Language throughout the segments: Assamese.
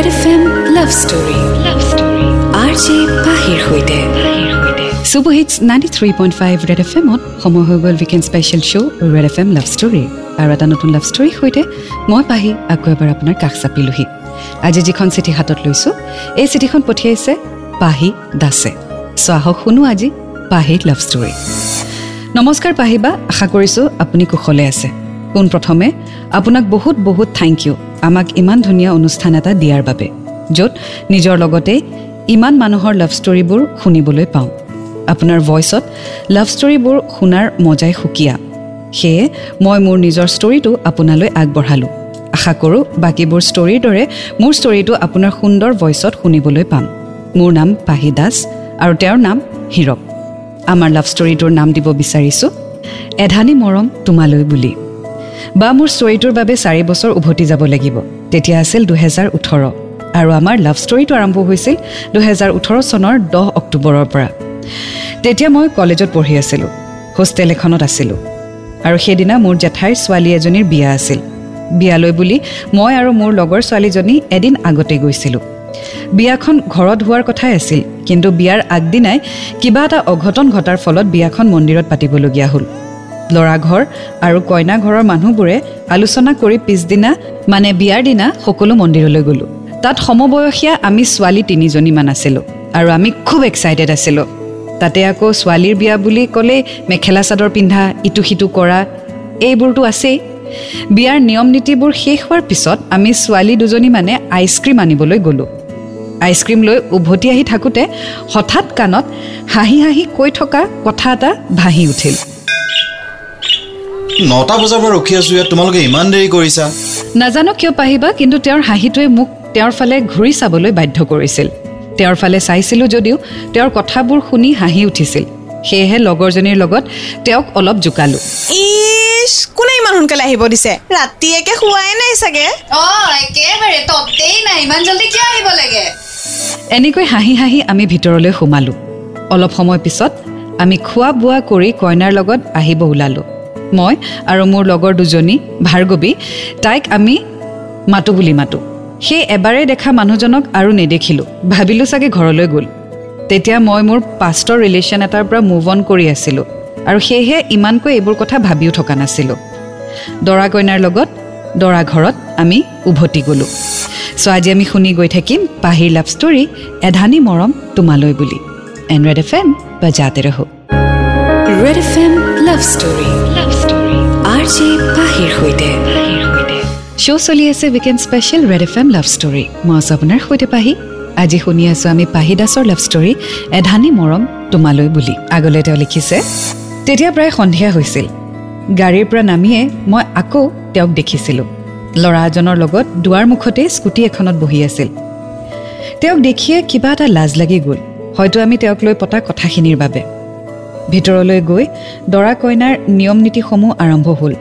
Red F M love story love story R J পাহিৰ সৈতে super hits ninety three point five red F এমত সময় হৈ গ'ল weekend special show' red F M love story আৰু এটা নতুন লাভ ষ্টৰীৰ সৈতে মই পাহি আকৌ এবাৰ আপোনাৰ কাষ চাপিলোহি। আজি যিখন চিঠি হাতত লৈছোঁ এই চিঠিখন পঠিয়াইছে পাহি দাসে। চ' আহক শুনো আজি পাহিৰ লাভ ষ্টৰী নমস্কাৰ পাহিবা আশা কৰিছোঁ আপুনি কুশলে আছে। পোনপ্ৰথমে আপোনাক বহুত বহুত থেংক ইউ আমাক ইমান ধুনীয়া অনুষ্ঠান এটা দিয়াৰ বাবে য'ত নিজৰ লগতে ইমান মানুহৰ লাভ ষ্টৰীবোৰ শুনিবলৈ পাওঁ। আপোনাৰ ভইচত লাভ ষ্টৰীবোৰ শুনাৰ মজাই সুকীয়া। সেয়ে মই মোৰ নিজৰ ষ্টৰীটো আপোনালৈ আগবঢ়ালোঁ। আশা কৰোঁ বাকীবোৰ ষ্টৰীৰ দৰে মোৰ ষ্টৰীটো আপোনাৰ সুন্দৰ ভইচত শুনিবলৈ পাম। মোৰ নাম পাহি দাস আৰু তেওঁৰ নাম হীৰক। আমাৰ লাভ ষ্টৰীটোৰ নাম দিব বিচাৰিছোঁ এধানী মৰম তোমালৈ বুলি। বা মোৰ ষ্টৰীটোৰ বাবে চাৰি বছৰ উভতি যাব লাগিব। তেতিয়া আছিল দুহেজাৰ ওঠৰ। আৰু আমাৰ লাভ ষ্টৰীটো আৰম্ভ হৈছিল দুহেজাৰ ওঠৰ চনৰ দহ অক্টোবৰৰ পৰা। তেতিয়া মই কলেজত পঢ়ি আছিলোঁ হোষ্টেল এখনত আছিলোঁ। আৰু সেইদিনা মোৰ জেঠাইৰ ছোৱালী এজনীৰ বিয়া আছিল। বিয়ালৈ বুলি মই আৰু মোৰ লগৰ ছোৱালীজনী এদিন আগতে গৈছিলোঁ। বিয়াখন ঘৰত হোৱাৰ কথাই আছিল কিন্তু বিয়াৰ আগদিনাই কিবা এটা অঘটন ঘটাৰ ফলত বিয়াখন মন্দিৰত পাতিবলগীয়া হ'ল। ল'ৰা ঘৰ আৰু কইনা ঘৰৰ মানুহবোৰে আলোচনা কৰি পিছদিনা মানে বিয়াৰ দিনা সকলো মন্দিৰলৈ গ'লোঁ। তাত সমবয়সীয়া আমি ছোৱালী তিনিজনীমান আছিলোঁ আৰু আমি খুব এক্সাইটেড আছিলোঁ। তাতে আকৌ ছোৱালীৰ বিয়া বুলি ক'লেই মেখেলা চাদৰ পিন্ধা ইটো সিটো কৰা এইবোৰতো আছেই। বিয়াৰ নিয়ম নীতিবোৰ শেষ হোৱাৰ পিছত আমি ছোৱালী দুজনী মানে আইচক্ৰীম আনিবলৈ গ'লোঁ। আইচক্ৰীম লৈ উভতি আহি থাকোঁতে হঠাৎ কাণত হাঁহি হাঁহি কৈ থকা কথা এটা ভাহি উঠিল। নটা বজাৰ পৰা ৰখি আছো ইয়াত তোমালোকে ইমান দেৰি কৰিছা। নাজানো কিয় পাহিবা কিন্তু তেওঁৰ হাঁহিটোৱে মোক তেওঁৰ ফালে ঘূৰি চাবলৈ বাধ্য কৰিছিল। তেওঁৰ ফালে চাইছিলোঁ যদিও তেওঁৰ কথাবোৰ শুনি হাঁহি উঠিছিল। সেয়েহে লগৰজনীৰ লগত তেওঁক অলপ জোকালোঁ। ইছ কোনে ইমান সোনকালে আহিব দিছে? ৰাতি একে শোৱাই নাই চাগে। অ একেবাৰে ততেই নাই ইমান জল্দি কিয় আহিব লাগে? এনেকৈ হাঁহি হাঁহি আমি ভিতৰলৈ সোমালোঁ। অলপ সময় পিছত আমি খোৱা বোৱা কৰি কইনাৰ লগত আহিব ওলালোঁ। মই আৰু মোৰ লগৰ দুজনী ভাৰ্গৱী তাইক আমি মাতো বুলি মাতোঁ। সেই এবাৰেই দেখা মানুহজনক আৰু নেদেখিলোঁ। ভাবিলোঁ চাগে ঘৰলৈ গ'ল। তেতিয়া মই মোৰ পাষ্টৰ ৰিলেশ্যন এটাৰ পৰা মুভ অন কৰি আছিলোঁ আৰু সেয়েহে ইমানকৈ এইবোৰ কথা ভাবিও থকা নাছিলোঁ। দৰা কইনাৰ লগত দৰা ঘৰত আমি উভতি গ'লোঁ। চ' আজি আমি শুনি গৈ থাকিম পাহিৰ লাভ ষ্টৰী এধানী মৰম তোমালৈ বুলি। এন ৰেড এফ এম বা জাতে ৰহো। Red F M love story R J পাহিৰ সৈতে। শ্ব' চলি আছে weekend special red F M love story মই আছোঁ আপোনাৰ সৈতে পাহি। আজি শুনি আছোঁ আমি পাহি দাসৰ লাভ ষ্টৰী এধানী মৰম তোমালৈ বুলি। আগলৈ তেওঁ লিখিছে তেতিয়া প্ৰায় সন্ধিয়া হৈছিল। গাড়ীৰ পৰা নামিয়ে মই আকৌ তেওঁক দেখিছিলোঁ। ল'ৰা এজনৰ লগত দুৱাৰ মুখতে স্কুটি এখনত বহি আছিল। তেওঁক দেখিয়ে কিবা এটা লাজ লাগি গ'ল। হয়তো আমি তেওঁক লৈ পতা কথাখিনিৰ বাবে। ভিতৰলৈ গৈ দৰা কইনাৰ নিয়ম নীতিসমূহ আৰম্ভ হ'ল।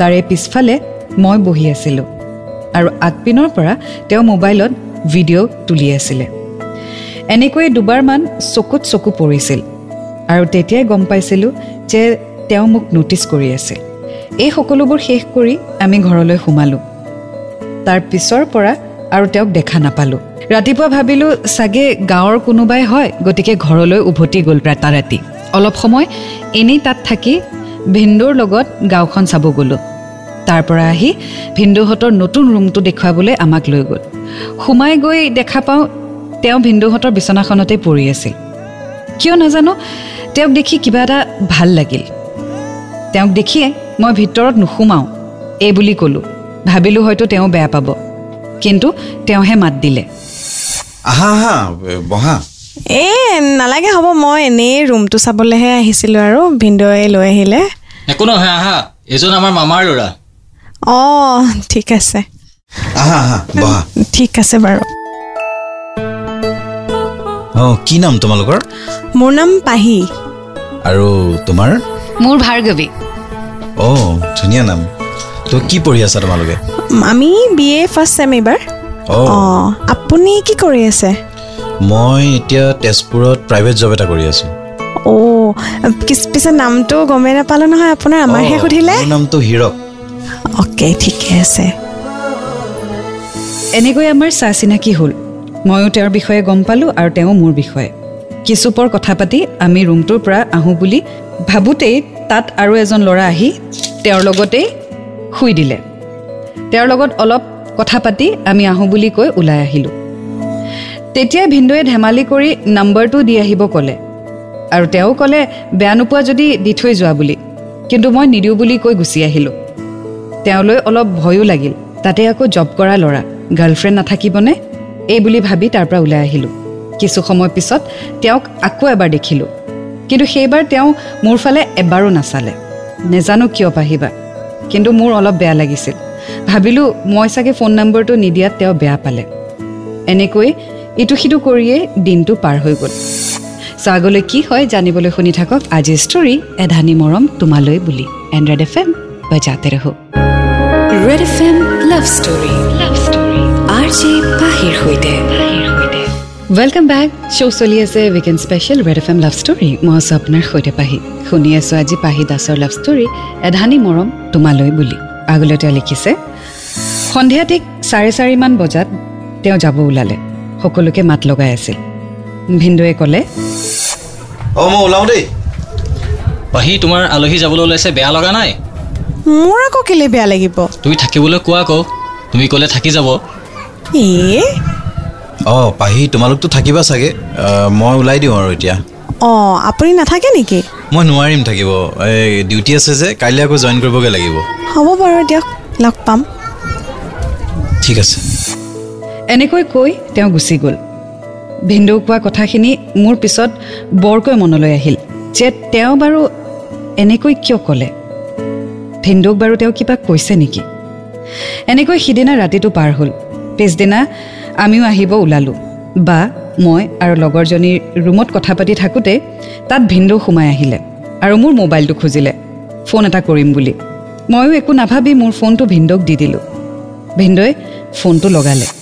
তাৰে পিছফালে মই বহি আছিলোঁ আৰু আগপিনৰ পৰা তেওঁ মোবাইলত ভিডিঅ' তুলি আছিলে। এনেকৈয়ে দুবাৰমান চকুত চকু পৰিছিল আৰু তেতিয়াই গম পাইছিলোঁ যে তেওঁ মোক ন'টিছ কৰি আছিল। এই সকলোবোৰ শেষ কৰি আমি ঘৰলৈ সোমালোঁ। তাৰ পিছৰ পৰা আৰু তেওঁক দেখা নাপালোঁ। ৰাতিপুৱা ভাবিলোঁ চাগে গাঁৱৰ কোনোবাই হয়? গতিকে ঘৰলৈ উভতি গ'ল ৰাতাৰাতি। অলপ সময় এনেই তাত থাকি ভিন্দুৰ লগত গাঁওখন চাব গ'লোঁ। তাৰ পৰা আহি ভিন্দুহঁতৰ নতুন ৰুমটো দেখুৱাবলৈ আমাক লৈ গ'ল। সোমাই গৈ দেখা পাওঁ তেওঁ ভিন্দুহঁতৰ বিচনাখনতেই পৰি আছিল। কিয় নাজানো তেওঁক দেখি কিবা এটা ভাল লাগিল। তেওঁক দেখিয়ে মই ভিতৰত নোসোমাওঁ এই বুলি ক'লোঁ। ভাবিলোঁ হয়তো তেওঁ বেয়া পাব। কিন্তু তেওঁহে মাত দিলে। আহা আহা বহা। এ নালাগে হ'ব মই এনেই ৰুমটো চাবলৈহে আহিছিলোঁ আৰু ভিনদৌৱে লৈ আহিলে। একো নহয় আহা এইজন আমাৰ মামাৰ ল'ৰা। অঁ ঠিক আছে। আহা আহা বহা। ঠিক আছে বাৰু। অঁ কি নাম তোমালোকৰ? মোৰ নাম পাহি। আৰু তোমাৰ? মোৰ ভাৰ্গৱী। অঁ ধুনীয়া নাম। তো কি পঢ়ি আছা তোমালোকে? আমি বি এ ফাৰ্ষ্ট ছেম এইবাৰ। অঁ আপুনি কি কৰি আছে? মই এতিয়া তেজপুৰত প্ৰাইভেট জব এটা কৰি আছোঁ। অ' পিছ- নামটো গমেই নাপালোঁ নহয় আপোনাৰ আমাৰহে সুধিলে? নামটো হীৰক। অ'কে ঠিকে আছে। এনেকৈ আমাৰ চা চিনাকি হ'ল। ময়ো তেওঁৰ বিষয়ে গম পালোঁ আৰু তেওঁ মোৰ বিষয়ে। কিছুপৰ কথা পাতি আমি ৰুমটোৰ পৰা আহোঁ বুলি ভাবোঁতেই তাত আৰু এজন ল'ৰা আহি তেওঁৰ লগতেই শুই দিলে। তেওঁৰ লগত অলপ কথা পাতি আমি আহোঁ বুলি কৈ ওলাই আহিলোঁ। তেতিয়াই ভিনদৌৱে ধেমালি কৰি নম্বৰটো দি আহিব ক'লে। আৰু তেওঁ ক'লে বেয়া নোপোৱা যদি দি থৈ যোৱা বুলি। কিন্তু মই নিদিওঁ বুলি কৈ গুচি আহিলোঁ। তেওঁলৈ অলপ ভয়ো লাগিল। তাতে আকৌ জব কৰা ল'ৰা গাৰ্লফ্ৰেণ্ড নাথাকিবনে? এই বুলি ভাবি তাৰ পৰা ওলাই আহিলোঁ। কিছু সময় পিছত তেওঁক আকৌ এবাৰ দেখিলোঁ। কিন্তু সেইবাৰ তেওঁ মোৰ ফালে এবাৰো নাচালে। নেজানো কিয় পাহিবা। কিন্তু মোৰ অলপ বেয়া লাগিছিল। ভাবিলোঁ মই চাগে ফোন নম্বৰটো নিদিয়াত তেওঁ বেয়া পালে। এনেকৈ ইটো সিটো কৰিয়েই দিনটো পাৰ হৈ গ'ল। চ' আগলৈ কি হয় জানিবলৈ শুনি থাকক আজিৰ ষ্টৰী এধানি মৰম তোমালৈ বুলি। এণ্ড্ৰইড এফ এম বজাতে ৰহ। Red F M love story. Love story. R J পাহিৰ সৈতে। ৱেলকাম বেক শ্ব' চলি আছে weekend special red F M love story. মই আছোঁ আপোনাৰ সৈতে পাহি। শুনি আছোঁ আজি পাহি দাসৰ লাভ ষ্টৰী এধানি মৰম তোমালৈ বুলি। আগলৈ তেওঁ লিখিছে সন্ধিয়া ঠিক চাৰে চাৰিমান বজাত তেওঁ যাব ওলালে। সকলোকে মাত লগাই আছিল। ভিনদৌৱে ক'লে অঁ মই ওলাওঁ দেই। পাহি তোমাৰ আলহী যাবলৈ ওলাইছে বেয়া লগা নাই? মোৰ আকৌ কেলে বেয়া লাগিব? তুমি থাকিবলৈ কোৱা আকৌ। তুমি ক'লে থাকি যাব। এ? অঁ পাহি তোমালোকতো থাকিবা চাগে। মই ওলাই দিওঁ আৰু এতিয়া। অঁ আপুনি নাথাকে নেকি? মই নোৱাৰিম থাকিব। এই ডিউটি আছে যে কাইলৈ আকৌ জইন কৰিবগৈ লাগিব। হ'ব বাৰু দিয়ক লগ পাম। ঠিক আছে। এনেকৈ কৈ তেওঁ গুচি গ'ল। ভিনদেউ কোৱা কথাখিনি মোৰ পিছত বৰকৈ মনলৈ আহিল যে তেওঁ বাৰু এনেকৈ কিয় ক'লে? ভিনদেউক বাৰু তেওঁ কিবা কৈছে নেকি? এনেকৈ সিদিনা ৰাতিটো পাৰ হ'ল। পিছদিনা আমিও আহিব ওলালোঁ। বা মই আৰু লগৰজনীৰ ৰুমত কথা পাতি থাকোঁতে তাত ভিনদেউ সোমাই আহিলে আৰু মোৰ মোবাইলটো খুজিলে। ফোন এটা কৰিম বুলি। ময়ো একো নাভাবি মোৰ ফোনটো ভিনদেউক দি দিলোঁ। ভিনদেউৱে ফোনটো লগালে।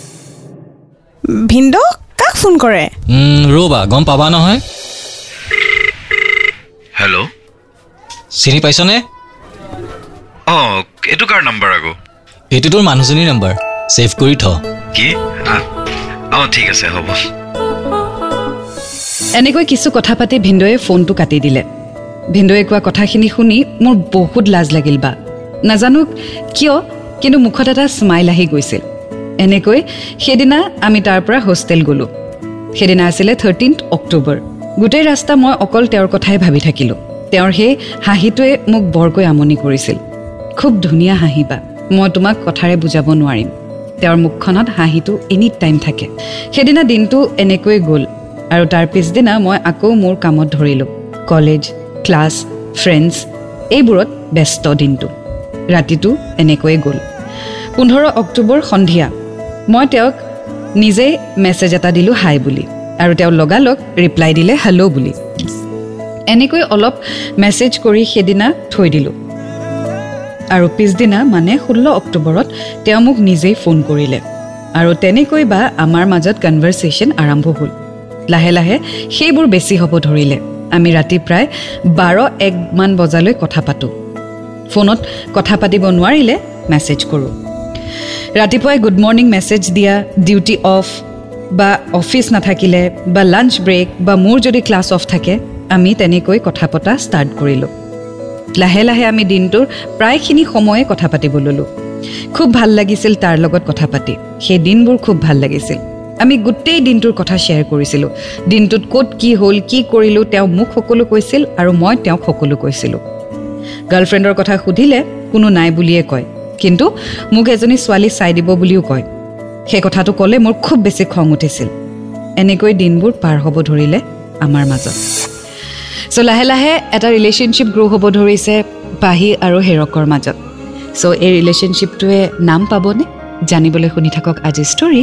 ভিনদেউ কাক ফোন কৰে? ৰ'বা গম পাবা নহয়। হেল্ল' চিনি পাইছনে? অঁ এইটো কাৰ নাম্বাৰ আকৌ? এইটো তোৰ মানুহজনীৰ নম্বৰ। ছেভ কৰি থ। কি? অঁ ঠিক আছে হ'ব। এনেকৈ কিছু কথা পাতি ভিনদৌৱে ফোনটো কাটি দিলে। ভিনদৌৱে কোৱা কথাখিনি শুনি মোৰ বহুত লাজ লাগিল বা। নাজানো কিয় কিন্তু মুখত এটা স্মাইল আহি গৈছিল। এনেকৈ সেইদিনা আমি তাৰ পৰা হোষ্টেল গ'লোঁ। সেইদিনা আছিলে থাৰ্টিন্থ অক্টোবৰ। গোটেই ৰাস্তা মই অকল তেওঁৰ কথাই ভাবি থাকিলোঁ। তেওঁৰ সেই হাঁহিটোৱে মোক বৰকৈ আমনি কৰিছিল। খুব ধুনীয়া হাঁহি বা। মই তোমাক কথাৰে বুজাব নোৱাৰিম। তেওঁৰ মুখখনত হাঁহিটো এনি টাইম থাকে। সেইদিনা দিনটো এনেকৈ গ'ল আৰু তাৰ পিছদিনা মই আকৌ মোৰ কামত ধৰিলোঁ। কলেজ ক্লাছ ফ্ৰেণ্ডছ এইবোৰত ব্যস্ত দিনটো। ৰাতিটো এনেকৈয়ে গ'ল। পোন্ধৰ অক্টোবৰ সন্ধিয়া। মই তেওঁক নিজেই মেছেজ এটা দিলোঁ হাই বুলি আৰু তেওঁ লগালগ ৰিপ্লাই দিলে হেল্ল' বুলি। এনেকৈ অলপ মেছেজ কৰি সেইদিনা থৈ দিলোঁ। আৰু পিছদিনা মানে ষোল্ল অক্টোবৰত তেওঁ মোক নিজেই ফোন কৰিলে। আৰু তেনেকৈ বা আমাৰ মাজত কনভাৰ্চেশ্যন আৰম্ভ হ'ল। লাহে লাহে সেইবোৰ বেছি হ'ব ধৰিলে। আমি ৰাতি প্ৰায় বাৰ একমান বজালৈ কথা পাতোঁ। ফোনত কথা পাতিব নোৱাৰিলে মেছেজ কৰোঁ। ৰাতিপুৱাই গুড মৰ্ণিং মেছেজ দিয়া ডিউটি অফ বা অফিচ নাথাকিলে বা লাঞ্চ ব্ৰেক বা মোৰ যদি ক্লাছ অফ থাকে আমি তেনেকৈ কথা পতা ষ্টাৰ্ট কৰিলোঁ। লাহে লাহে আমি দিনটোৰ প্ৰায়খিনি সময়ে কথা পাতিব ল'লোঁ। খুব ভাল লাগিছিল তাৰ লগত কথা পাতি। সেই দিনবোৰ খুব ভাল লাগিছিল। আমি গোটেই দিনটোৰ কথা শ্বেয়াৰ কৰিছিলোঁ। দিনটোত ক'ত কি হ'ল কি কৰিলোঁ তেওঁ মোক সকলো কৈছিল আৰু মই তেওঁক সকলো কৈছিলোঁ। গাৰ্লফ্ৰেণ্ডৰ কথা সুধিলে কোনো নাই বুলিয়ে কয়। কিন্তু মোক এজনী ছোৱালী চাই দিব বুলিও কয়। সেই কথাটো ক'লে মোৰ খুব বেছি খং উঠিছিল। এনেকৈ দিনবোৰ পাৰ হ'ব ধৰিলে আমাৰ মাজত। চ' লাহে লাহে এটা ৰিলেশ্যনশ্বিপ গ্ৰ' হ'ব ধৰিছে পাহি আৰু হেৰকৰ মাজত। চ' এই ৰিলেশ্যনশ্বিপটোৱে নাম পাবনে? জানিবলৈ শুনি থাকক আজিৰ ষ্টৰী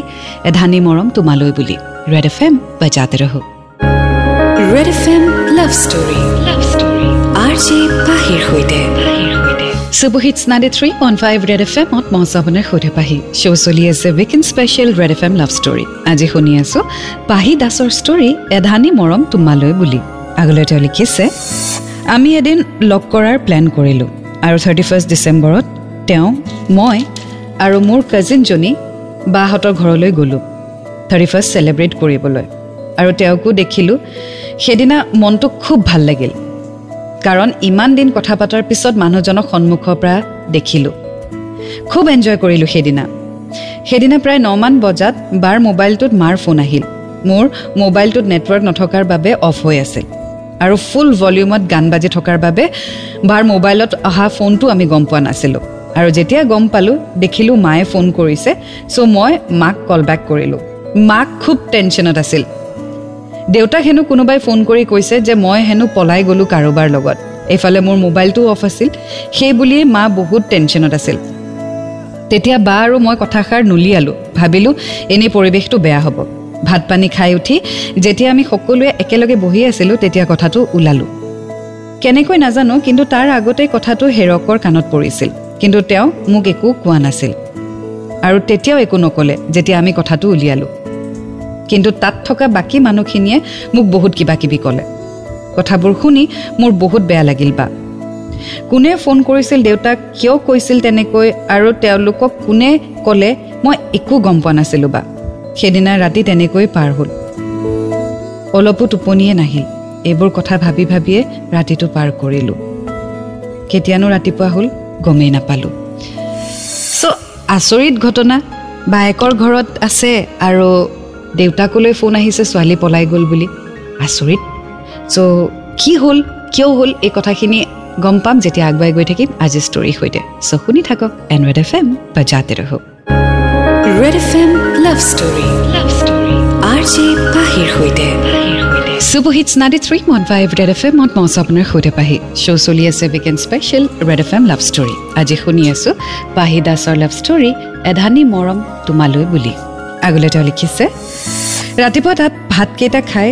এধানি মৰম তোমালৈ বুলি। ৰেড এফ এম বজাতে ৰহো। Red F M love story love story R J পাহিৰ সৈতে। Super hits ninety three point five red F এমত মই আপোনাৰ সৈতে পাহি। শ্ব' চলি আছে weekend special red F M love story আজি শুনি আছোঁ পাহি দাসৰ ষ্টৰী এধানি মৰম তোমালৈ বুলি। আগলৈ তেওঁ লিখিছে আমি এদিন লগ কৰাৰ প্লেন কৰিলোঁ আৰু থাৰ্টি ফাৰ্ষ্ট ডিচেম্বৰত তেওঁ মই আৰু মোৰ কাজিনজনী বাহঁতৰ ঘৰলৈ গ'লোঁ থাৰ্টি ফাৰ্ষ্ট চেলিব্ৰেট কৰিবলৈ। আৰু তেওঁকো দেখিলোঁ সেইদিনা মনটো খুব ভাল লাগিল। কাৰণ ইমান দিন কথা পতাৰ পিছত মানুহজনক সন্মুখৰ পৰা দেখিলোঁ। খুব এনজয় কৰিলোঁ সেইদিনা। সেইদিনা প্ৰায় নমান বজাত বাৰ মোবাইলটোত মাৰ ফোন আহিল। মোৰ মোবাইলটোত নেটৱৰ্ক নথকাৰ বাবে অফ হৈ আছিল। আৰু ফুল ভলিউমত গান বাজি থকাৰ বাবে বাৰ মোবাইলত অহা ফোনটো আমি গম পোৱা নাছিলোঁ। আৰু যেতিয়া গম পালোঁ দেখিলোঁ মায়ে ফোন কৰিছে চ' মই মাক কল বেক কৰিলোঁ। মাক খুব টেনশ্যনত আছিল। দেউতাক হেনো কোনোবাই ফোন কৰি কৈছে যে মই হেনো পলাই গ'লোঁ কাৰোবাৰ লগত। এইফালে মোৰ মোবাইলটোও অফ আছিল। সেই বুলিয়েই মা বহুত টেনশ্যনত আছিল। তেতিয়া বা আৰু মই কথাষাৰ নুলিয়ালোঁ। ভাবিলোঁ এনেই পৰিৱেশটো বেয়া হ'ব। ভাত পানী খাই উঠি যেতিয়া আমি সকলোৱে একেলগে বহি আছিলোঁ তেতিয়া কথাটো ওলালোঁ। কেনেকৈ নাজানো কিন্তু তাৰ আগতেই কথাটো হেৰকৰ কাণত পৰিছিল। কিন্তু তেওঁ মোক একো কোৱা নাছিল। আৰু তেতিয়াও একো নক'লে যেতিয়া আমি কথাটো উলিয়ালোঁ। কিন্তু তাত থকা বাকী মানুহখিনিয়ে মোক বহুত কিবা কিবি ক'লে। কথাবোৰ শুনি মোৰ বহুত বেয়া লাগিল বা। কোনে ফোন কৰিছিল দেউতাক কিয় কৈছিল তেনেকৈ আৰু তেওঁলোকক কোনে ক'লে মই একো গম পোৱা নাছিলোঁ বা। সেইদিনা ৰাতি তেনেকৈ পাৰ হ'ল। অলপো টোপনিয়ে নাহিল। এইবোৰ কথা ভাবি ভাবিয়ে ৰাতিটো পাৰ কৰিলোঁ। কেতিয়ানো ৰাতিপুৱা হ'ল গমেই নাপালোঁ। চ' আচৰিত ঘটনা। বায়েকৰ ঘৰত আছে আৰু দেউতাকলৈ ফোন আহিছে ছোৱালী পলাই গ'ল বুলি। আচৰিত। চ' কি হ'ল কিয় হ'ল এই কথাখিনি গম পাম যেতিয়া আগুৱাই গৈ থাকিম আজি ষ্টৰীৰ সৈতে। চ' শুনি থাকক এনৰেড এফ এম বা জাতে ৰহক। Red F M love story. Love story. R J পাহিৰ সৈতে। চুপাৰ হিটছ নাইণ্টি থ্ৰী মন ফাইভ ৰেড এফ এমত মই আছোঁ আপোনাৰ সৈতে পাহি। শ্ব' চলি আছে weekend special red F M love story. আজি শুনি আছোঁ পাহি দাসৰ লাভ ষ্টৰী এধানী মৰম তোমালৈ বুলি। আগলৈ তেওঁ লিখিছে ৰাতিপুৱা তাত ভাতকেইটা খাই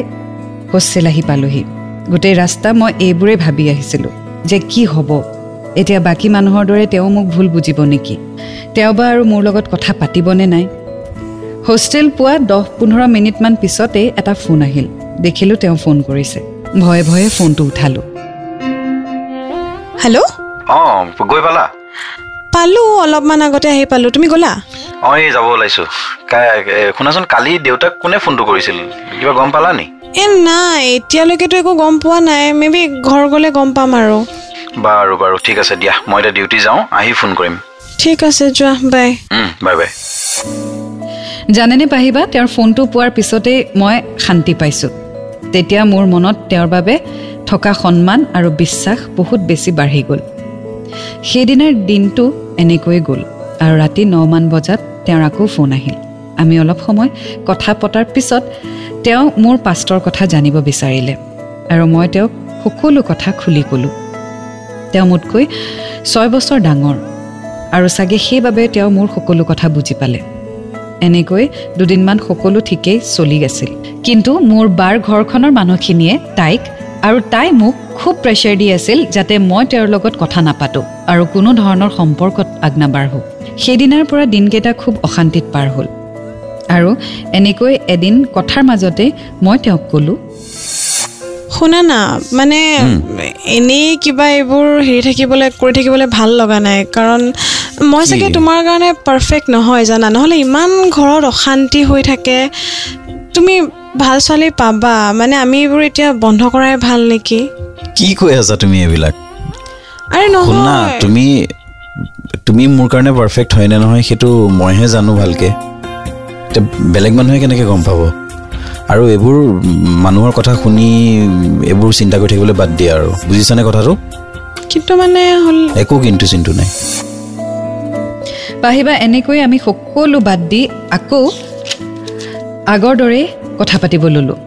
হোষ্টেল আহি পালোহি। গোটেই ৰাস্তা মই এইবোৰেই ভাবি আহিছিলোঁ যে কি হ'ব। এতিয়া বাকী মানুহৰ দৰে তেওঁ মোক ভুল বুজিব নেকি? তেওঁ বা আৰু মোৰ লগত কথা পাতিবনে নাই? হোষ্টেল পোৱা দহ পোন্ধৰ মিনিটমান পিছতেই এটা ফোন আহিল। দেখিলোঁ তেওঁ ফোন কৰিছে। ভয়ে ভয়ে ফোনটো উঠালোঁ। হেল্ল' অঁ গৈ পালা? পালোঁ অলপমান আগতে আহি পালোঁ। তুমি গ'লা? অঁ এই যাব ওলাইছোঁ। শুনাচোন কালি দেউতাক কোনে ফোনটো কৰিছিল? কিবা গম পালা নি? এ নাই এতিয়ালৈকেতো একো গম পোৱা নাই। মে বি ঘৰ গ'লে গম পাম আৰু। বাৰু বাৰু ঠিক আছে দিয়া। মই এতিয়া ডিউটি যাওঁ আহি ফোন কৰিম। ঠিক আছে যোৱা। বাই। Bye bye. জানেনে পাহিবা তেওঁৰ ফোনটো পোৱাৰ পিছতেই মই শান্তি পাইছোঁ। তেতিয়া মোৰ মনত তেওঁৰ বাবে থকা সন্মান আৰু বিশ্বাস বহুত বেছি বাঢ়ি গ'ল। সেইদিনাৰ দিনটো এনেকৈয়ে গ'ল। আৰু ৰাতি নমান বজাত তেওঁৰ আকৌ ফোন আহিল। আমি অলপ সময় কথা পতাৰ পিছত তেওঁ মোৰ পাষ্টৰ কথা জানিব বিচাৰিলে আৰু মই তেওঁক সকলো কথা খুলি ক'লোঁ। তেওঁ মোতকৈ ছয় বছৰ ডাঙৰ আৰু চাগে সেইবাবে তেওঁ মোৰ সকলো কথা বুজি পালে। এনেকৈ দুদিনমান সকলো ঠিকেই চলি আছিল। কিন্তু মোৰ বাৰ ঘৰখনৰ মানুহখিনিয়ে তাইক আৰু তাই মোক খুব প্ৰেছাৰ দি আছিল যাতে মই তেওঁৰ লগত কথা নাপাতোঁ আৰু কোনো ধৰণৰ সম্পৰ্কত আগনাবাঢ়োঁ সেইদিনাৰ পৰা দিনকেইটা খুব অশান্তিত পাৰ হ'ল। আৰু এনেকৈ এদিন কথাৰ মাজতে মই তেওঁক ক'লোঁ শুনা না মানে এনেই কিবা এইবোৰ হেৰি থাকিবলৈ কৰি থাকিবলৈ ভাল লগা নাই। কাৰণ মই চাগে তোমাৰ কাৰণে পাৰফেক্ট নহয় জানা। নহ'লে ইমান ঘৰত অশান্তি হৈ থাকে। তুমি ভাল ছোৱালী পাবা? মানে আমি এইবোৰ এতিয়া বন্ধ কৰাই ভাল নেকি? কি কৈ আছা তুমি এইবিলাক? আৰে শুনা নহয় তুমি তুমি মোৰ কাৰণে পাৰফেক্ট হয় নে নহয় সেইটো মইহে জানো ভালকৈ। এতিয়া বেলেগ মানুহে কেনেকৈ গম পাব? আৰু এইবোৰ মানুহৰ কথা শুনি এইবোৰ চিন্তা কৰি থাকিবলৈ বাদ দিয়া আৰু। বুজিছানে কথাটো? কিন্তু মানে হ'ল একো কিন্তু চিন্তু নাই। পাহিবা এনেকৈ আমি সকলো বাদ দি আকৌ আগৰ দৰেই কথা পাতিব ল'লোঁ।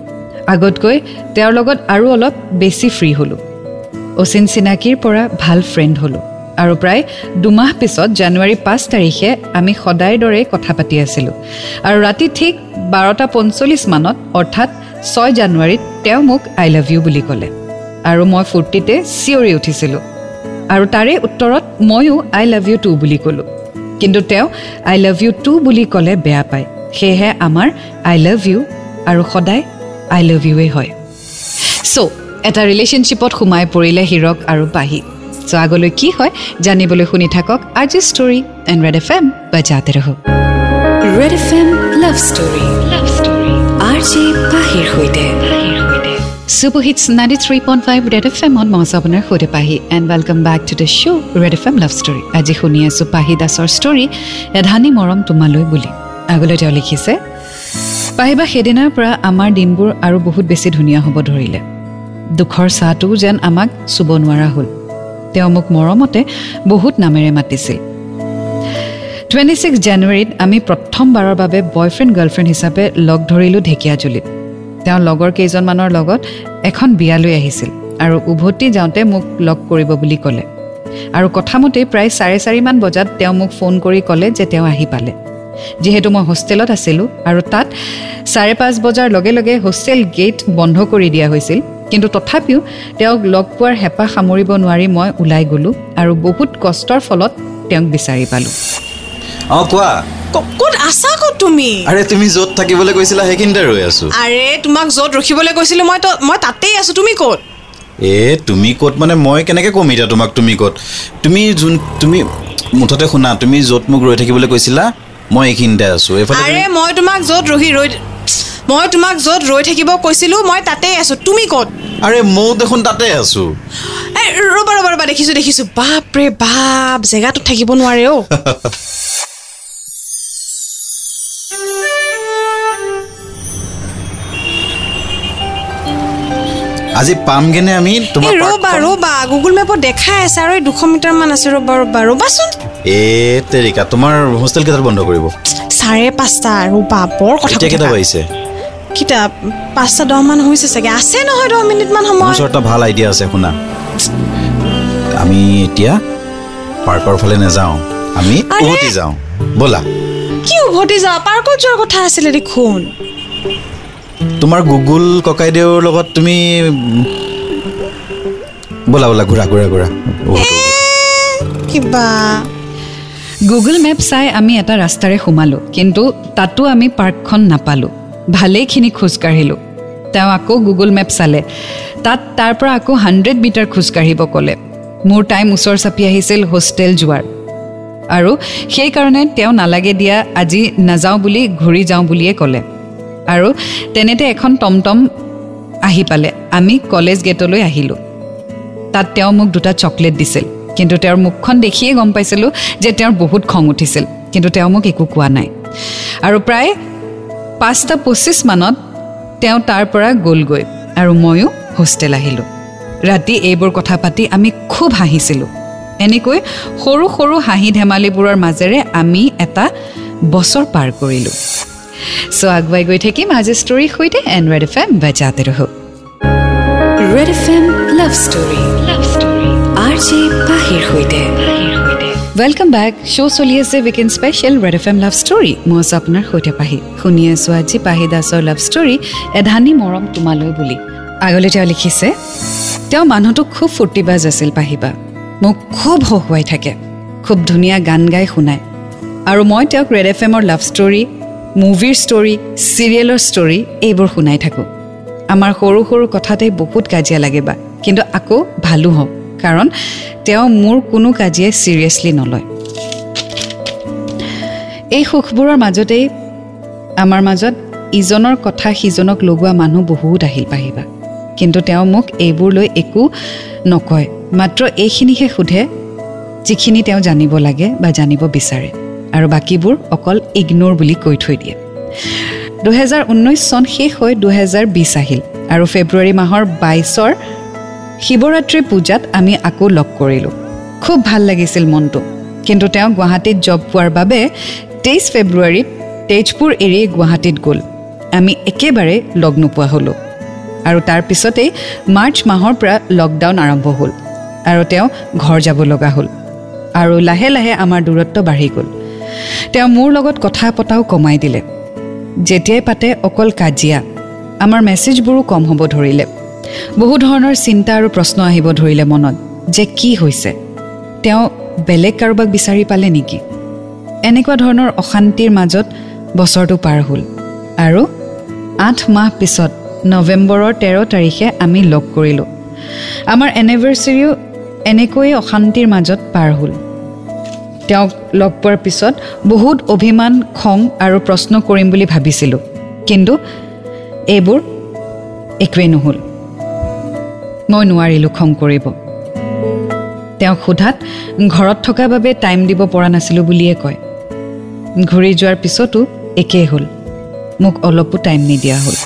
আগতকৈ তেওঁৰ লগত আৰু অলপ বেছি ফ্ৰী হ'লোঁ। অচিন চিনাকীৰ পৰা ভাল ফ্ৰেণ্ড হ'লোঁ। আৰু প্ৰায় দুমাহ পিছত জানুৱাৰী পাঁচ তাৰিখে আমি সদায় দৰে কথা পাতি আছিলোঁ। আৰু ৰাতি ঠিক বাৰটা পঞ্চল্লিছ মানত অৰ্থাৎ ছয় জানুৱাৰীত তেওঁ মোক আই লাভ ইউ বুলি ক'লে। আৰু মই ফূৰ্তিতে চিঞৰি উঠিছিলোঁ। আৰু তাৰে উত্তৰত ময়ো আই লাভ ইউ টু বুলি ক'লোঁ। কিন্তু তেওঁ আই লাভ ইউ টু বুলি ক'লে বেয়া পায়। সেয়েহে আমাৰ আই লাভ ইউ আৰু সদায় আই লাভ ইউৱেই হয়। চ' এটা ৰিলেশ্যনশ্বিপত সোমাই পৰিলে হিৰক আৰু পাহি চ' আগলৈ কি হয় জানিবলৈ শুনি থাকক আজি story and red F M বা জাতে ৰহক red F M love story love story R J পাহিৰ সৈতে। Super hits ninety three point five red F এমত মই আছোঁ আপোনাৰ সৈতে Pahi and welcome back to the show' red F M love story আজি শুনি আছোঁ পাহি দাসৰ ষ্টৰী এধানী মৰম তোমালৈ বুলি। আগলৈ তেওঁ লিখিছে পাহিবা সেইদিনাৰ পৰা আমাৰ দিনবোৰ আৰু বহুত বেছি ধুনীয়া হ'ব ধৰিলে। দুখৰ চাহটোও যেন আমাক চুব নোৱাৰা হ'ল। তেওঁ মোক মৰমতে বহুত নামেৰে মাতিছিল। টুৱেণ্টি ছিক্স জানুৱাৰীত আমি প্ৰথমবাৰৰ বাবে বয়ফ্ৰেণ্ড গাৰ্লফ্ৰেণ্ড হিচাপে লগ ধৰিলোঁ ঢেকীয়াজুলিত। তেওঁ লগৰ কেইজনমানৰ লগত এখন বিয়ালৈ আহিছিল আৰু উভতি যাওঁতে মোক লগ কৰিব বুলি ক'লে। আৰু কথামতেই প্ৰায় চাৰে চাৰিমান বজাত তেওঁ মোক ফোন কৰি ক'লে যে তেওঁ আহি পালে। যিহেতু মই হোষ্টেলত আছিলোঁ আৰু তাত চাৰে পাঁচ বজাৰ লগে লগে হোষ্টেল গেট বন্ধ কৰি দিয়া হৈছিল। কিন্তু তথাপিও তেওঁক লগ পোৱাৰ হেঁপাহ সামৰিব নোৱাৰি মই ওলাই গ'লোঁ আৰু বহুত কষ্টৰ ফলত তেওঁক বিচাৰি পালোঁ। অঁ কোৱা। ক'ত আছা ক'ত তুমি? আৰে তুমি য'ত থাকিবলৈ কৈছিলা সেইখিনিতে ৰৈ আছো। আৰে তোমাক য'ত ৰখিবলৈ কৈছিলো মই তো মই তাতেই আছো। তুমি ক'ত? এ তুমি ক'ত মানে মই কেনেকৈ ক'ম এতিয়া তোমাক? তুমি ক'ত? তুমি যোন তুমি মুঠতে শুনা তুমি য'ত মোক ৰৈ থাকিবলৈ কৈছিলা মই এইখিনিতে আছো। এইফালে আৰে মই তোমাক য'ত ৰখি ৰৈ মই তোমাক য'ত ৰৈ থাকিব কৈছিলো মই তাতেই আছো। তুমি ক'ত? আৰে ময়ো দেখোন তাতে আছো। এ ৰ'বা ৰ'বা ৰ'বা দেখিছো দেখিছো। বাপ ৰে বাপ জেগাটোত থাকিব নোৱাৰে অ' আজি পামগেনে আমি? তোমাৰ ৰ'বা? ৰ'বা গুগল মেপত দেখাই আছে আৰু দুশ মিটাৰ মান আছে ৰ'বা ৰ'বা। ৰ'বাচোন এ তেৰিকা তোমাৰ হোষ্টেল কেইটাত বন্ধ কৰিব। চাৰে পাঁচটা ৰ'বা বৰ কথা কেইটা কিতা পাঁচটা দহ মান হৈছে চাগে। আছে নহয় দহ মিনিটমান সময়। ওচৰত এটা ভাল আইডিয়া আছে শুনা। আমি এতিয়া পাৰ্কৰ ফালে নাযাওঁ। আমি! উভতি যাওঁ। ব'লা। কি উভতি যা পাৰ্কত যোৱাৰ কথা আছিলে দেখোন। তোমাৰ গুগুল ককাইদেউৰ লগত তুমি ব'লা ব'লা ঘূৰা ঘূৰা ঘূৰা। কিবা গুগল মেপ চাই আমি এটা ৰাস্তাৰে সোমালোঁ কিন্তু তাতো আমি পাৰ্কখন নাপালোঁ। ভালেইখিনি খোজকাঢ়িলোঁ তেওঁ আকৌ গুগল মেপ চালে। তাত তাৰ পৰা আকৌ হাণ্ড্ৰেড মিটাৰ খোজকাঢ়িব ক'লে। মোৰ টাইম ওচৰ চাপি আহিছিল হোষ্টেল যোৱাৰ। আৰু সেইকাৰণে তেওঁ নালাগে দিয়া আজি নাযাওঁ বুলি ঘূৰি যাওঁ বুলিয়ে ক'লে। আৰু তেনেতে এখন টমটম আহি পালে। আমি কলেজ গেটলৈ আহিলোঁ। তাত তেওঁ মোক দুটা চকলেট দিছিল। কিন্তু তেওঁৰ মুখখন দেখিয়ে গম পাইছিলোঁ যে তেওঁৰ বহুত খং উঠিছিল কিন্তু তেওঁ মোক একো কোৱা নাই। আৰু প্ৰায় পাঁচটা পঁচিছ মানত তেওঁ তাৰ পৰা গ'লগৈ আৰু ময়ো হোষ্টেল আহিলোঁ। ৰাতি এইবোৰ কথা পাতি আমি খুব হাঁহিছিলোঁ। এনেকৈ সৰু সৰু হাঁহি ধেমালিবোৰৰ মাজেৰে আমি এটা বছৰ পাৰ কৰিলোঁ। চ' আগুৱাই গৈ থাকিম আজি ষ্টৰীৰ সৈতে এণ্ড্ৰইড এফ এম বাজাতে ৰহ। Red F M love story. Love story. R J welcome back show' চলি আছে weekend special red F M love story মই আছোঁ আপোনাৰ সৈতে পাহি শুনি আছোঁ আজি পাহি দাসৰ লাভ ষ্টৰী এধানী মৰম তোমালৈ বুলি আগলৈ তেওঁ লিখিছে তেওঁ মানুহটো খুব ফূৰ্তিবাজ আছিল পাহিবা মোক খুব হহুৱাই থাকে খুব ধুনীয়া গান গাই শুনায় আৰু মই তেওঁক ৰেড এফ এমৰ লাভ ষ্টৰী মুভিৰ ষ্টৰী চিৰিয়েলৰ ষ্টৰী এইবোৰ শুনাই থাকোঁ আমাৰ সৰু সৰু কথাতেই বহুত কাজিয়া লাগে বা কিন্তু আকৌ ভালো হওঁ কাৰণ তেওঁ মোৰ কোনো কাজিয়াই ছিৰিয়াছলি নলয়। এই সুখবোৰৰ মাজতেই আমাৰ মাজত ইজনৰ কথা সিজনক লগোৱা মানুহ বহুত আহিল পাহিবা। কিন্তু তেওঁ মোক এইবোৰ লৈ একো নকয়। মাত্ৰ এইখিনিহে সোধে যিখিনি তেওঁ জানিব লাগে বা জানিব বিচাৰে আৰু বাকীবোৰ অকল ইগন'ৰ বুলি কৈ থৈ দিয়ে। দুহেজাৰ ঊনৈছ চন শেষ হৈ দুহেজাৰ বিছ আহিল আৰু ফেব্ৰুৱাৰী মাহৰ বাইছৰ শিৱৰাত্ৰি পূজাত আমি আকৌ লগ কৰিলোঁ। খুব ভাল লাগিছিল মনটো। কিন্তু তেওঁ গুৱাহাটীত জব পোৱাৰ বাবে তেইছ ফেব্ৰুৱাৰীত তেজপুৰ এৰি গুৱাহাটীত গ'ল। আমি একেবাৰে লগ নোপোৱা হ'লোঁ। আৰু তাৰ পিছতেই মাৰ্চ মাহৰ পৰা লকডাউন আৰম্ভ হ'ল আৰু তেওঁ ঘৰ যাব লগা হ'ল। আৰু লাহে লাহে আমাৰ দূৰত্ব বাঢ়ি গ'ল। তেওঁ মোৰ লগত কথা পতাও কমাই দিলে। যেতিয়াই পাতে অকল কাজিয়া। আমাৰ মেছেজবোৰো কম হ'ব ধৰিলে। বহু ধৰণৰ চিন্তা আৰু প্ৰশ্ন আহিব ধৰিলে মনত যে কি হৈছে। তেওঁ বেলেগ কাৰোবাক বিচাৰি পালে নেকি? এনেকুৱা ধৰণৰ অশান্তিৰ মাজত বছৰটো পাৰ হ'ল আৰু আঠ মাহ পিছত নৱেম্বৰৰ তেৰ তাৰিখে আমি লগ কৰিলোঁ। আমাৰ এনিভাৰ্চেৰিও এনেকৈয়ে অশান্তিৰ মাজত পাৰ হ'ল। তেওঁক লগ পোৱাৰ পিছত বহুত অভিমান খং আৰু প্ৰশ্ন কৰিম বুলি ভাবিছিলোঁ। কিন্তু এইবোৰ একোৱেই নহ'ল। মই নোৱাৰিলোঁ খং কৰিব। তেওঁক সোধাত ঘৰত থকা বাবে টাইম দিব পৰা নাছিলোঁ বুলিয়ে কয়। ঘূৰি যোৱাৰ পিছতো একেই হ'ল। মোক অলপো টাইম নিদিয়া হ'ল।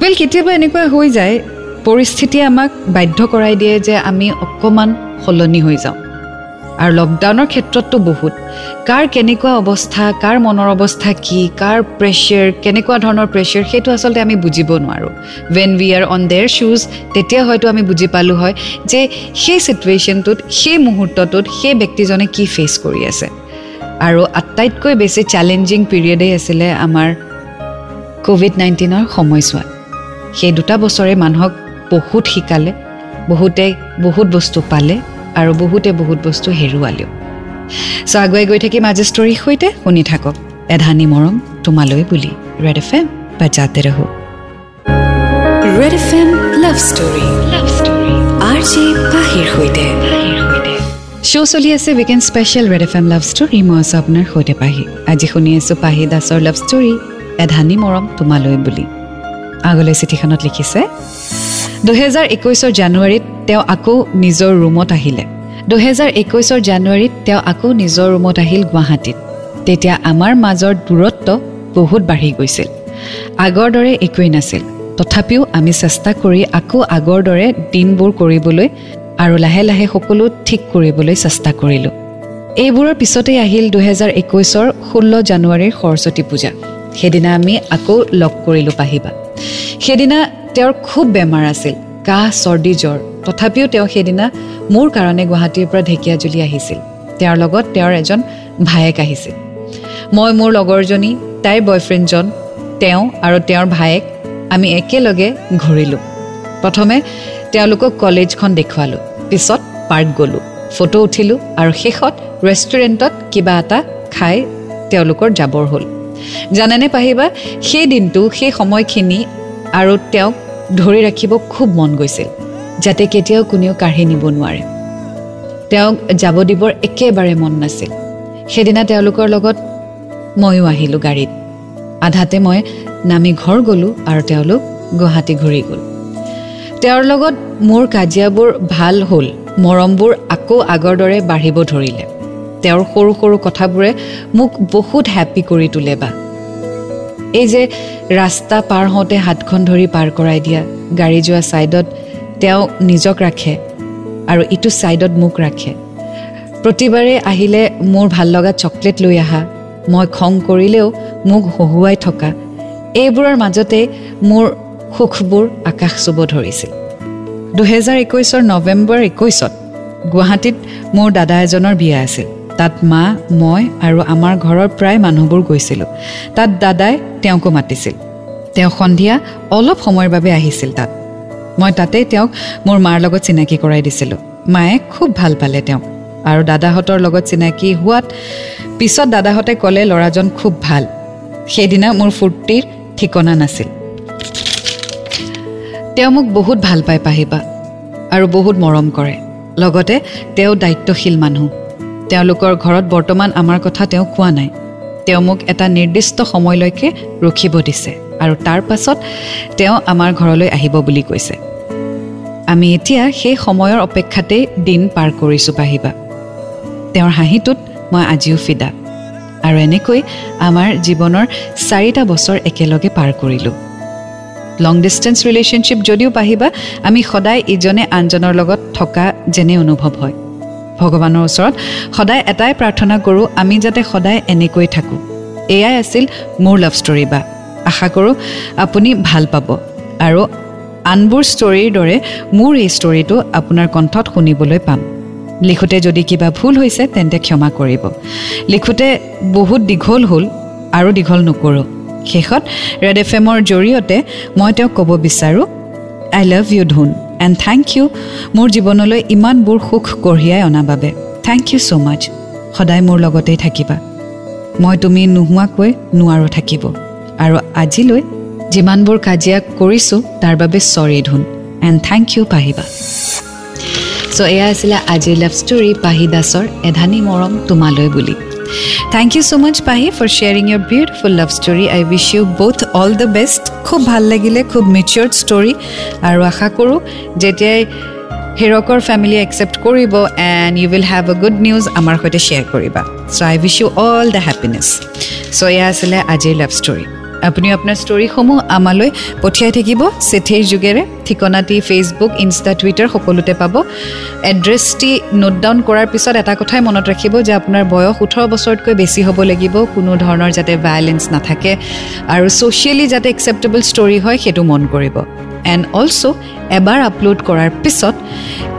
ৱেল কেতিয়াবা এনেকুৱা হৈ যায় পৰিস্থিতিয়ে আমাক বাধ্য কৰাই দিয়ে যে আমি অকণমান সলনি হৈ যাওঁ। আৰু লকডাউনৰ ক্ষেত্ৰততো বহুত। কাৰ কেনেকুৱা অৱস্থা কাৰ মনৰ অৱস্থা কি কাৰ প্ৰেছাৰ কেনেকুৱা ধৰণৰ প্ৰেছাৰ সেইটো আচলতে আমি বুজিব নোৱাৰোঁ। When we are on their শ্বুজ তেতিয়া হয়তো আমি বুজি পালোঁ হয় যে সেই চিটুৱেশ্যনটোত সেই মুহূৰ্তটোত সেই ব্যক্তিজনে কি ফেচ কৰি আছে। আৰু আটাইতকৈ বেছি চেলেঞ্জিং পিৰিয়ডেই আছিলে আমাৰ ক'ভিড নাইণ্টিনৰ সময়ছোৱাত। সেই দুটা বছৰে মানুহক বহুত শিকালে বহুতে বহুত বস্তু পালে। আৰু বহুতে বহুত বস্তু হেৰুৱালেও। চ' আগুৱাই গৈ থাকিম আজি ষ্টৰীৰ সৈতে শুনি থাকক। এধানি মৰম তোমালৈ বুলি। ৰেড এফ এম বা যাতে ৰহো। Red F M love story love story R J পাহিৰ সৈতে। শ্ব' চলি আছে weekend special red F M love story মই আছোঁ আপোনাৰ সৈতে পাহি। আজি শুনি আছোঁ পাহি দাসৰ লাভ ষ্টৰী এধানি মৰম তোমালৈ বুলি। আগলৈ চিঠিখনত লিখিছে দুহেজাৰ একৈছৰ জানুৱাৰীত তেওঁ আকৌ নিজৰ ৰুমত আহিলে। দুহেজাৰ একৈছৰ জানুৱাৰীত তেওঁ আকৌ নিজৰ ৰুমত আহিল গুৱাহাটীত। তেতিয়া আমাৰ মাজৰ দূৰত্ব বহুত বাঢ়ি গৈছিল। আগৰ দৰে একোৱেই নাছিল। তথাপিও আমি চেষ্টা কৰি আকৌ আগৰ দৰে দিনবোৰ কৰিবলৈ আৰু লাহে লাহে সকলো ঠিক কৰিবলৈ চেষ্টা কৰিলোঁ। এইবোৰৰ পিছতেই আহিল দুহেজাৰ একৈছৰ ষোল্ল জানুৱাৰীৰ সৰস্বতী পূজা। সেইদিনা আমি আকৌ লগ কৰিলোঁ পাহিবা। সেইদিনা তেওঁৰ খুব বেমাৰ আছিল। কাহ চৰ্দি জ্বৰ। তথাপিও তেওঁ সেইদিনা মোৰ কাৰণে গুৱাহাটীৰ পৰা ঢেকীয়াজুলি আহিছিল। তেওঁৰ লগত তেওঁৰ এজন ভায়েক আহিছিল। মই মোৰ লগৰজনী তাইৰ বয়ফ্ৰেণ্ডজন তেওঁ আৰু তেওঁৰ ভায়েক আমি একেলগে ঘূৰিলোঁ। প্ৰথমে তেওঁলোকক কলেজখন দেখুৱালোঁ পিছত পাৰ্ক গ'লোঁ ফটো উঠিলোঁ আৰু শেষত ৰেষ্টুৰেণ্টত কিবা এটা খাই তেওঁলোকৰ যাবৰ হ'ল। জানেনে পাহিবা সেই দিনটো সেই সময়খিনি আৰু তেওঁক ধৰি ৰাখিব খুব মন গৈছিল যাতে কেতিয়াও কোনেও কাঢ়ি নিব নোৱাৰে। তেওঁক যাব দিবৰ একেবাৰে মন নাছিল। সেইদিনা তেওঁলোকৰ লগত ময়ো আহিলোঁ গাড়ীত। আধাতে মই নামি ঘৰ গ'লোঁ আৰু তেওঁলোক গুৱাহাটী ঘূৰি গ'ল। তেওঁৰ লগত মোৰ কাজিয়াবোৰ ভাল হ'ল মৰমবোৰ আকৌ আগৰ দৰে বাঢ়িব ধৰিলে। তেওঁৰ সৰু সৰু কথাবোৰে মোক বহুত হেপ্পী কৰি তোলে বা। এই যে ৰাস্তা পাৰ হওঁতে হাতখন ধৰি পাৰ কৰাই দিয়া গাড়ী যোৱা ছাইডত তেওঁ নিজক ৰাখে আৰু ইটো ছাইডত মোক ৰাখে। প্ৰতিবাৰে আহিলে মোৰ ভাল লগা চকলেট লৈ অহা মই খং কৰিলেও মোক হহুৱাই থকা এইবোৰৰ মাজতে মোৰ সুখবোৰ আকাশ চুব ধৰিছিল। দুহেজাৰ একৈছৰ নৱেম্বৰ একৈছত গুৱাহাটীত মোৰ দাদা এজনৰ বিয়া আছিল। তাত মা মই আৰু আমাৰ ঘৰৰ প্ৰায় মানুহবোৰ গৈছিলোঁ। তাত দাদাই তেওঁকো মাতিছিল। তেওঁ সন্ধিয়া অলপ সময়ৰ বাবে আহিছিল তাত। মই তাতে তেওঁক মোৰ মাৰ লগত চিনাকি কৰাই দিছিলোঁ। মায়ে খুব ভাল পালে তেওঁক। আৰু দাদাহঁতৰ লগত চিনাকি হোৱাত পিছত দাদাহঁতে ক'লে ল'ৰাজন খুব ভাল। সেইদিনা মোৰ ফূৰ্তিৰ ঠিকনা নাছিল। তেওঁ মোক বহুত ভাল পাই পাহিবা আৰু বহুত মৰম কৰে। লগতে তেওঁ দায়িত্বশীল মানুহ। তেওঁলোকৰ ঘৰত বৰ্তমান আমাৰ কথা তেওঁ কোৱা নাই। তেওঁ মোক এটা নিৰ্দিষ্ট সময়লৈকে ৰখিব দিছে আৰু তাৰ পাছত তেওঁ আমাৰ ঘৰলৈ আহিব বুলি কৈছে। আমি এতিয়া সেই সময়ৰ অপেক্ষাতেই দিন পাৰ কৰিছোঁ পাহিবা তেওঁৰ হাঁহিটোত মই আজিও ফিদা। আৰু এনেকৈ আমাৰ জীৱনৰ চাৰিটা বছৰ একেলগে পাৰ কৰিলোঁ। লং ডিষ্টেঞ্চ ৰিলেশ্যনশ্বিপ যদিও পাহিবা আমি সদায় ইজনে আনজনৰ লগত থকা যেনে অনুভৱ হয়। ভগৱানৰ ওচৰত সদায় এটাই প্ৰাৰ্থনা কৰোঁ আমি যাতে সদায় এনেকৈ থাকোঁ। এয়াই আছিল মোৰ লাভ ষ্টৰী বা। আশা কৰোঁ আপুনি ভাল পাব। আৰু আনবোৰ ষ্টৰীৰ দৰে মোৰ এই ষ্টৰীটো আপোনাৰ কণ্ঠত শুনিবলৈ পাম। লিখোঁতে যদি কিবা ভুল হৈছে তেন্তে ক্ষমা কৰিব। লিখোঁতে বহুত দীঘল হ'ল আৰু দীঘল নকৰোঁ। শেষত ৰেড এফ এমৰ জৰিয়তে মই তেওঁক ক'ব বিচাৰোঁ আই লাভ ইউ ধুন। এণ্ড থেংক ইউ মোৰ জীৱনলৈ ইমানবোৰ সুখ কঢ়িয়াই অনা বাবে। থেংক ইউ ছ' মাছ সদায় মোৰ লগতেই থাকিবা। মই তুমি নোহোৱাকৈ নোৱাৰোঁ থাকিব। আৰু আজিলৈ যিমানবোৰ কাজিয়া কৰিছোঁ তাৰ বাবে চৰি ধুন। এণ্ড থেংক ইউ পাহিবা। চ' এয়া আছিলে আজিৰ লাভ ষ্টৰী পাহি দাসৰ এধানি মৰম তোমালৈ বুলি। Thank you so' much Pahi for sharing your beautiful love story I wish you both all the best খুব ভাল লাগিলে খুব মেচিয়ৰ্ড ষ্টৰী আৰু আশা কৰোঁ যেতিয়াই হিৰকৰ ফেমিলি একচেপ্ট কৰিব and you will have a good news আমাৰ সৈতে শ্বেয়াৰ কৰিবা। So' I wish you all the happiness so' এয়া আছিলে আজিৰ লাভ ষ্টৰী আপুনি আপোনাৰ ষ্টৰীসমূহ আমালৈ পঠিয়াই থাকিব। চিঠিৰ যোগেৰে ঠিকনাটি ফেচবুক ইনষ্টা টুইটাৰ সকলোতে পাব। এড্ৰেছটি নোট ডাউন কৰাৰ পিছত এটা কথাই মনত ৰাখিব যে আপোনাৰ বয়স ওঠৰ বছৰতকৈ বেছি হ'ব লাগিব কোনো ধৰণৰ যাতে ভায়লেঞ্চ নাথাকে আৰু ছ'চিয়েলি যাতে একচেপ্টেবল ষ্টৰী হয় সেইটো মন কৰিব। এণ্ড অলছ' এবাৰ আপলোড কৰাৰ পিছত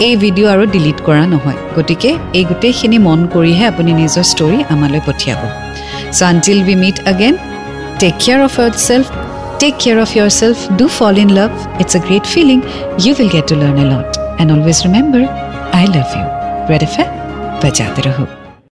এই ভিডিঅ' আৰু ডিলিট কৰা নহয়। গতিকে এই গোটেইখিনি মন কৰিহে আপুনি নিজৰ ষ্টৰী আমালৈ পঠিয়াব। So' until we meet again Take care of yourself. Take care of yourself. Do fall in love. It's a great feeling. You will get to learn a lot. And always remember, I love you. Red FM, raho.